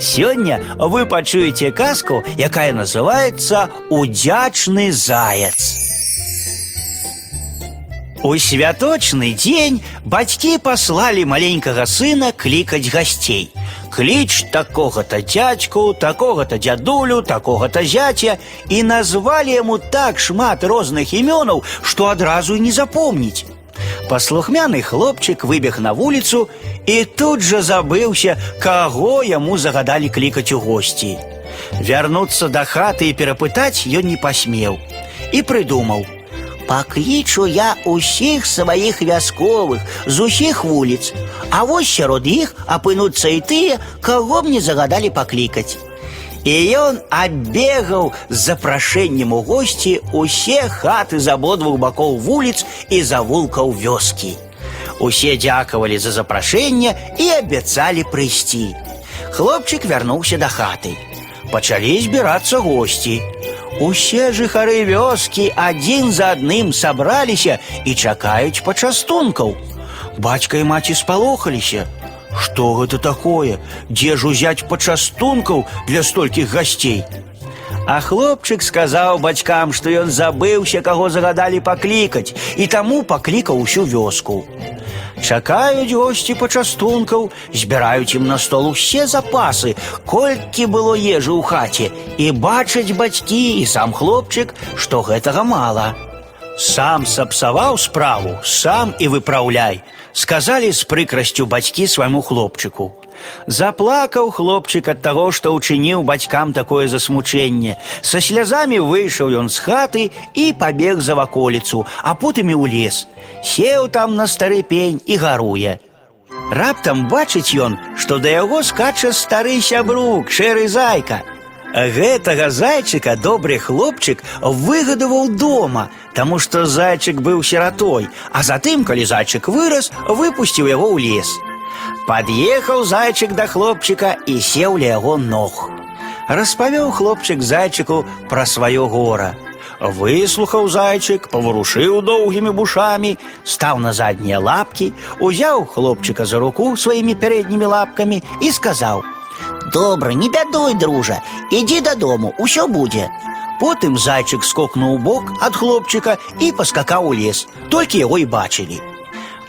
Сёння вы пачуеце казку, якая называется «Удячны заяц». У святочны дзень бацькі паслалі маленькага сына клікаць гасцей. Кліч такога-то дядьку, такога-то дзядулю, такога-то зяця і назвалі яму так шмат розных імёнаў, што адразу не запомніць. Паслухмяны хлопчык выбег на вуліцу і тут жа забыўся, каго яму загадалі клікаць у госці. Вярнуцца да хаты і перапытаць ён не пасмеў і прыдумаў: Паклічу я усіх сваіх вясковых з усіх вуліц, а вось сярод іх апынуцца і тыя, каго мне загадалі паклікаць. І ён аббегаў з запрашэннем у госці усе хаты з абодвух бакоў вуліц і завулкаў вёскі. Усе дзякавалі за запрашэнне і абяцалі прыйсці. Хлопчык вярнуўся да хаты. Пачалі збірацца госці. Усе жыхары вёскі адзін за адным сабраліся і чакаюць пачастункаў. Бацька і маці спалохаліся. Што гэта такое? Дзе ж узяць пачастункаў для столькіх гасцей? А хлопчык сказаў бацькам, што ён забыўся, каго загадалі паклікаць, і таму паклікаў усю вёску. Чакаюць госці пачастункаў, збіраюць ім на стол усе запасы, колькі было ежы ў хаце, і бачаць бацькі і сам хлопчык, што гэтага мала. Сам сапсаваў справу, сам і выпраўляй, сказалі з прыкрасцю бацькі свайму хлопчыку. Заплакаў хлопчык ад таго, што ўчыніў бацькам такое засмучэнне. Са слязамі выйшаў ён з хаты і пабег за ваколіцу, а потым і ў лес. Сеў там на стары пень і гаруе. Раптам бачыць ён, што да яго скача стары сябрук, шэры зайка. Гэтага зайчыка добры хлопчык выгадаваў дома, таму што зайчык быў сіратой, а затым, калі зайчык вырас, выпусціў яго ў лес. Пад'ехаў зайчык да хлопчыка і сеў ля яго ног. Распавёў хлопчык зайчыку пра сваё гора. Выслухаў зайчык, паварушыў доўгімі бушамі, стаў на заднія лапкі, узяў хлопчыка за руку сваімі пярэднімі лапкамі і сказаў: « Добра, не бядуй, дружа, ідзі дадому, усё будзе. Потым зайчык скокнуў у бок ад хлопчыка і паскакаў у лес, толькі яго і бачылі.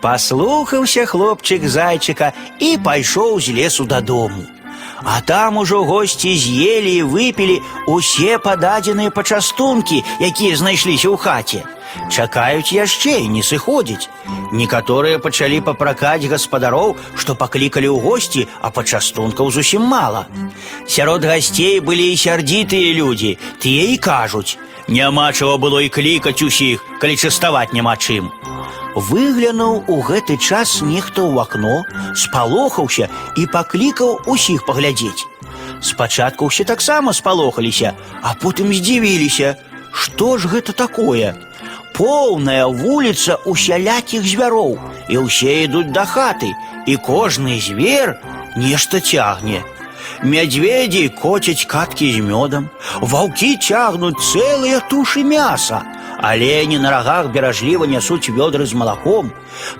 Паслухаўся хлопчык зайчыка і пайшоў з лесу дадому. А там ужо госці з'елі і выпілі усе пададзеныя пачастункі, якія знайшліся ў хаце. Чакаюць яшчэ і не сыходзіць. Некаторыя пачалі папракаць гаспадароў, што паклікалі ў госці, а пачастункаў зусім мала. Сярод гасцей былі і сярдзітыя людзі, тыя і кажуць: « Няма чаго было і клікаць усіх, калі частаваць няма чым. Выглянуў у гэты час нехта ў акно, спалохаўся і паклікаў усіх паглядзець. Спачатку ўсе таксама спалохаліся, а потым здзівіліся, што ж гэта такое? Поўная вуліца усялякіх звяроў, і ўсе ідуць да хаты, і кожны звер нешта цягне. Мядзведзі коцяць каткі з мёдам, ваўкі цягнуць цэлыя тушы мяса, Олені на рогах беражліва нясуць вёдры з малаком.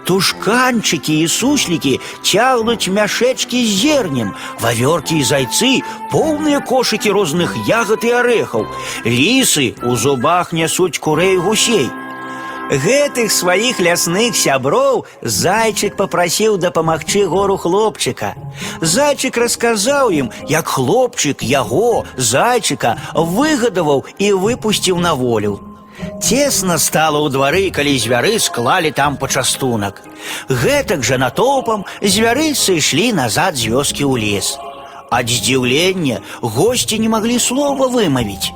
Тушканчыкі і суслікі цягнуць мяшэчкі з зернем, вавёркі і зайцы, поўныя кошыкі розных ягад і арэхаў. Лісы у зубах нясуць курэй гусей. Гэтых сваіх лясных сяброў зайчык попрасіў дапамагчы гору хлопчыка. Зайчык расказаў ім, як хлопчык яго, зайчыка, выгадаваў і выпусціў на волю. Цесна стала ў двары, калі звяры склалі там пачастунак. Гэтак жа натоўпам звяры сышлі назад з вёскі ў лес. Ад здзіўлення госці не маглі слова вымавіць.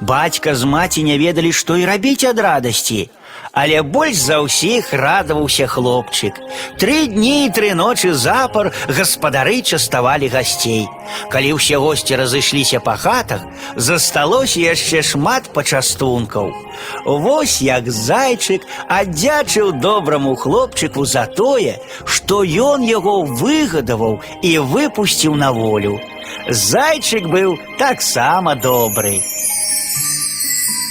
Бацька з маці не ведалі, што і рабіць ад радасці. Але больш за ўсіх радаваўся хлопчык. Тры дні і тры ночы запар гаспадары частавалі гасцей. Калі ўсе госці разышліся па хатах, засталося яшчэ шмат пачастункаў. Вось як зайчык аддзячыў добраму хлопчыку за тое, што ён яго выгадаваў і выпусціў на волю. Зайчык быў таксама добрый.